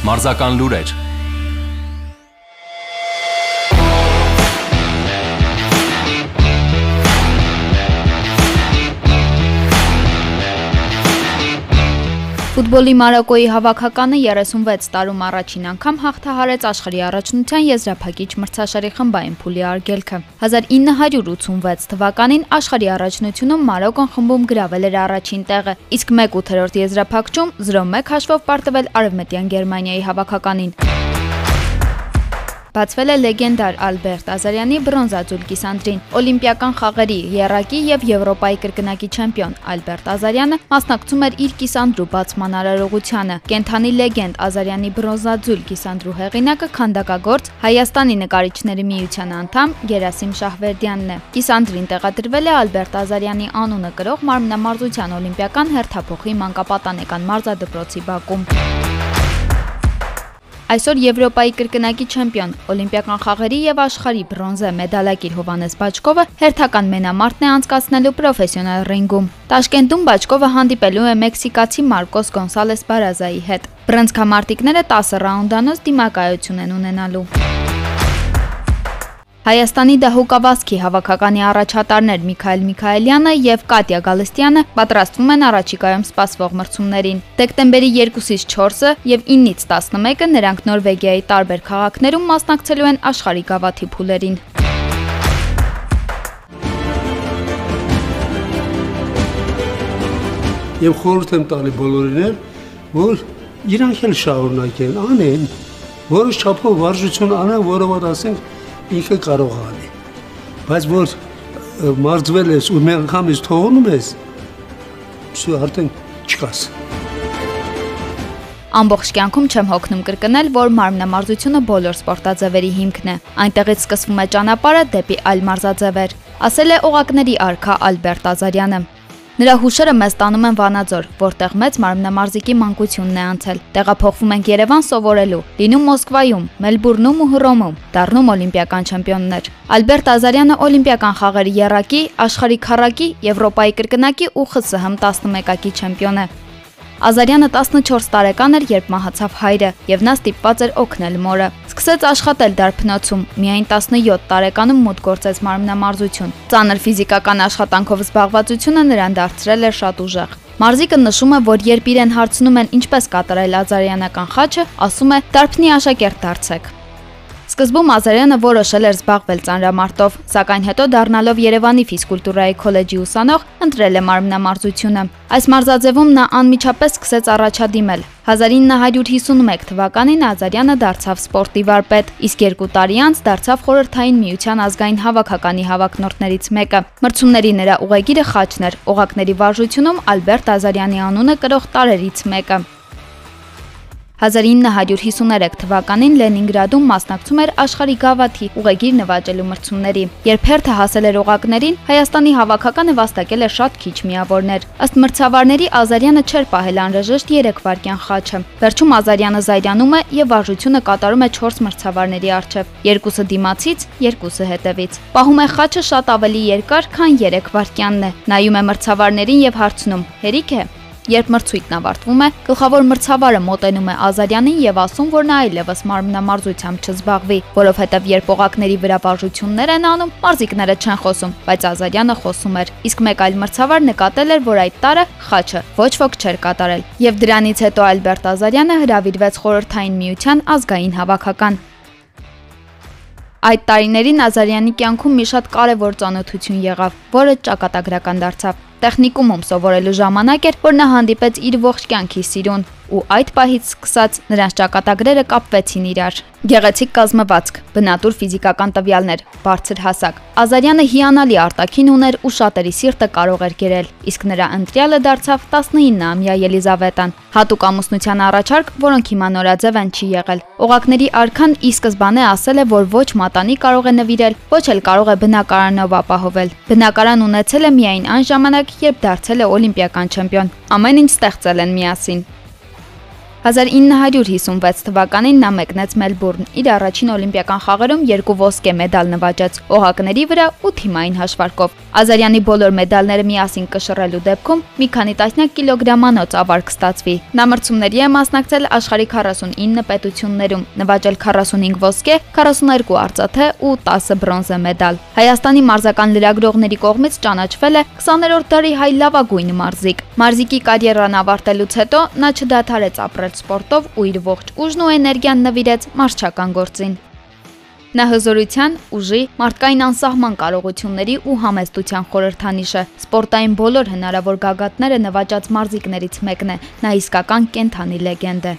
Մարզական լուրեր Ֆուտբոլի Մարոկոյի հավաքականը 36 տարում առաջին անգամ հաղթահարեց աշխարհի առաջնության եզրափակիչ մրցաշարի խմբային փուլի արգելքը։ 1986 թվականին աշխարհի առաջնությունում Մարոկոն խմբում գրավել էր առաջին տեղը, իսկ 1/8 եզրափակչում 0-1 հաշվով պարտվել Արևմտյան Գերմանիայի հավաքականին։ Բացվել է լեգենդար Ալբերտ Ազարյանի բրոնզաձուլ կիսանդրին։ Օլիմպիական խաղերի երակի եւ Եվրոպայի կրկնակի չեմպիոն Ալբերտ Ազարյանը մասնակցում էր իր կիսանդրու բացման արարողությանը։ Կենթանի լեգենդ Ազարյանի բրոնզաձուլ կիսանդրու հեղինակը քանդակագործ Հայաստանի նկարիչների միության անդամ Գերասիմ Շահվերդյանն է։ Կիսանդրին տեղադրվել է Ալբերտ Ազարյանի անունը կրող մարմնամարզության օլիմպիական հերթափոխի մանկապատանեկան մարզադպրոցի բակում։ Այսօր Եվրոպայի կրկնակի չեմպիոն, Օլիմպիական խաղերի եւ աշխարհի բրոնզե մեդալակիր Հովանես Բաչկովը հերթական մենամարտն է անցկացնելու պրոֆեսիոնալ ռինգում։ Տաշկենտում Բաչկովը հանդիպելու է մեքսիկացի Մարկոս Գոնսալես Բարազայի հետ։ Բրոնզկամարտիկները 10 ռաունդանոց դիմակայություն են ունենալու։ Հայաստանի դահուկավազքի հավաքականի առաջատարներ Միքայել Միքայելյանը եւ Կատյա Գալստյանը պատրաստվում են առաջիկայում սպասվող մրցումներին։ Դեկտեմբերի 2-ից 4-ը եւ 9-ից 11-ը նրանք Նորվեգիայի տարբեր քաղաքներում մասնակցելու են աշխարհի գավաթի փուլերին։ Եվ խորհուրդ եմ տալի բոլորին, որ իրանք էլ շարունակեն, անեն, որոշ չափով վարժություն անեն, որովհետեւ ասենք ինքը կարող անի։ Բայց որ մարզվել ես ու մի անգամից թողնում ես, շու արդեն չկաս։ Ամբողջ կյանքում չեմ հոգնում կրկնել, որ մարմնամարզությունը բոլոր սպորտաձևերի հիմքն է։ Այնտեղից սկսվում է ճանապարհը դեպի այլ մարզաձևեր, ասել է օղակների արքա Ալբերտ Ազարյանը։ Նրա հուշերը մեզ տանում են Վանաձոր, որտեղ մեծ մարմնամարզիկի մանկությունն է անցել։ Տեղափոխվում ենք Երևան սովորելու, լինում Մոսկվայում, Մելբուրնում ու Հռոմում, դառնում օլիմպիական չեմպիոններ։ Ալբերտ Ազարյանը օլիմպիական խաղերի երակի, աշխարհի քառակի, Եվրոպայի կրկնակի ու ԽՍՀՄ 11-ակի չեմպիոն է։ Ազարյանը 14 տարեկան էր, երբ մահացավ հայրը, եւ նա ստիպված էր օգնել մորը։ Սկսեց աշխատել դարբնոցում, միայն 17 տարեկանում մոտ գործեց մարմնամարզություն։ Ծանր ֆիզիկական աշխատանքով զբաղվածությունը նրան դարձրել էր շատ ուժեղ։ Մարզիկը նշում է, որ երբ իրեն հարցնում են ինչպես կատարել Ազարյանական խաչը, ասում է՝ «Դարբնի աշակերտ դարձեք»։ Սկզբում Ազարյանը որոշել էր զբաղվել ծանրամարտով, սակայն հետո դառնալով Երևանի ֆիզկուլտուրայի քոլեջի ուսանող, ընտրել է մարմնամարզությունը։ Այս մարզաձևում նա անմիջապես սկսեց առաջադիմել։ 1951 թվականին Ազարյանը դարձավ սպորտի վարպետ, իսկ երկու տարի անց դարձավ խորհրդային միության ազգային հավաքականի հավակնորդներից մեկը։ Մրցումների նրա ուղեգիրը խաչն էր, օղակների վարժությունում Ալբերտ Ազարյանի անունը կրող տարերից մեկը։ 1953 թվականին Լենինգրադում մասնակցում էր աշխարհի գավաթի ուղեգիր նվաճելու մրցումների։ Երբ հերթը հասել էր օղակներին, Հայաստանի հավաքականը վաստակել էր շատ քիչ միավորներ։ Ըստ մրցավարների Ազարյանը չէր պահել անհրաժեշտ 3 վայրկյան խաչը։ Վերջում Ազարյանը զայրանում է եւ վարժությունը կատարում է 4 մրցավարների առջև։ Երկուսը դիմացից, երկուսը հետևից։ Պահում է խաչը շատ ավելի երկար, քան 3 վայրկյանն է։ Նայում է մրցավարներին եւ հարցնում. «Հերիք է»։ Երբ մրցույթն ավարտվում է, գլխավոր մրցավարը մոտենում է Ազարյանին եւ ասում, որ նա այլևս մարմնամարզությամբ չզբաղվի, որովհետեւ երբ օղակների վրա վարժություններ են անում, մարզիկները չեն խոսում, բայց Ազարյանը խոսում էր։ Իսկ մեկ այլ մրցավար նկատել էր, որ այդ տարը խաչը ոչ ոք չէր կատարել։ Եվ դրանից հետո Ալբերտ Ազարյանը հրավիրվեց խորհրդային միության ազգային հավաքական։ Այդ տարիներին Ազարյանի կյանքում մի շատ կարևոր ծանոթություն եղավ, որը ճակատագրական դարձավ։ Տեխնիկումում սովորելու ժամանակ էր, որ նա հանդիպեց իր ողջ կյանքի սիրուն ու այդ պահից սկսած նրանց ճակատագրերը կապվեցին իրար։ Գեղեցիկ կազմվածք, բնատուր ֆիզիկական տվյալներ, բարձր հասակ։ Ազարյանը հիանալի արտաքին ուներ ու շատերի սիրտը կարող էր գերել, իսկ նրա ընտրյալը դարձավ 19-ամյա Ելիզավետան։ Հատուկ ամուսնության առաջարկ, որոնք հիմա նորաձև են չի եղել։ Օղակների արքան ի սկզբանե ասել է, որ ոչ մատանի կարող է նվիրել, ոչ էլ կարող է բնակարանով ապահովել։ Բնակարան ունեցել է միայն այն ժամանակ, երբ դարձել է օլիմպիական չեմպիոն։ Ամեն ինչ ստեղծել են միասին։ 1956 թվականին նա մեկնեց Մելբուրն։ Իր առաջին օլիմպիական խաղերում երկու ոսկե մեդալ նվաճեց՝ օհակների վրա ու թիմային հաշվարկով։ Ազարյանի բոլոր մեդալները միասին կշռելու դեպքում մի քանի տասնյակ կիլոգրամանոց ավարկ կստացվի։ Նա մրցումների է մասնակցել աշխարհի 49 պետություններում, նվաճել 45 ոսկե, 42 արծաթե ու 10 բրոնզե մեդալ։ Հայաստանի մարզական լրագրողների կողմից ճանաչվել է 20-րդ դարի հայ լավագույն մարզիկ։ Մարզիկի կարիերան ավարտելուց հետո նա չդադարեց ապրել սպորտով ու իր ողջ ուժն ու էներգիան նվիրեց մարզչական գործին։ Նա հզորության, ուժի, մարդկային անսահման կարողությունների ու համեստության խորհրդանիշ է։ Սպորտային բոլոր հնարավոր գագաթները նվաճած մարզիկներից մեկն է։ Նա իսկական կենթանի լեգենդ է։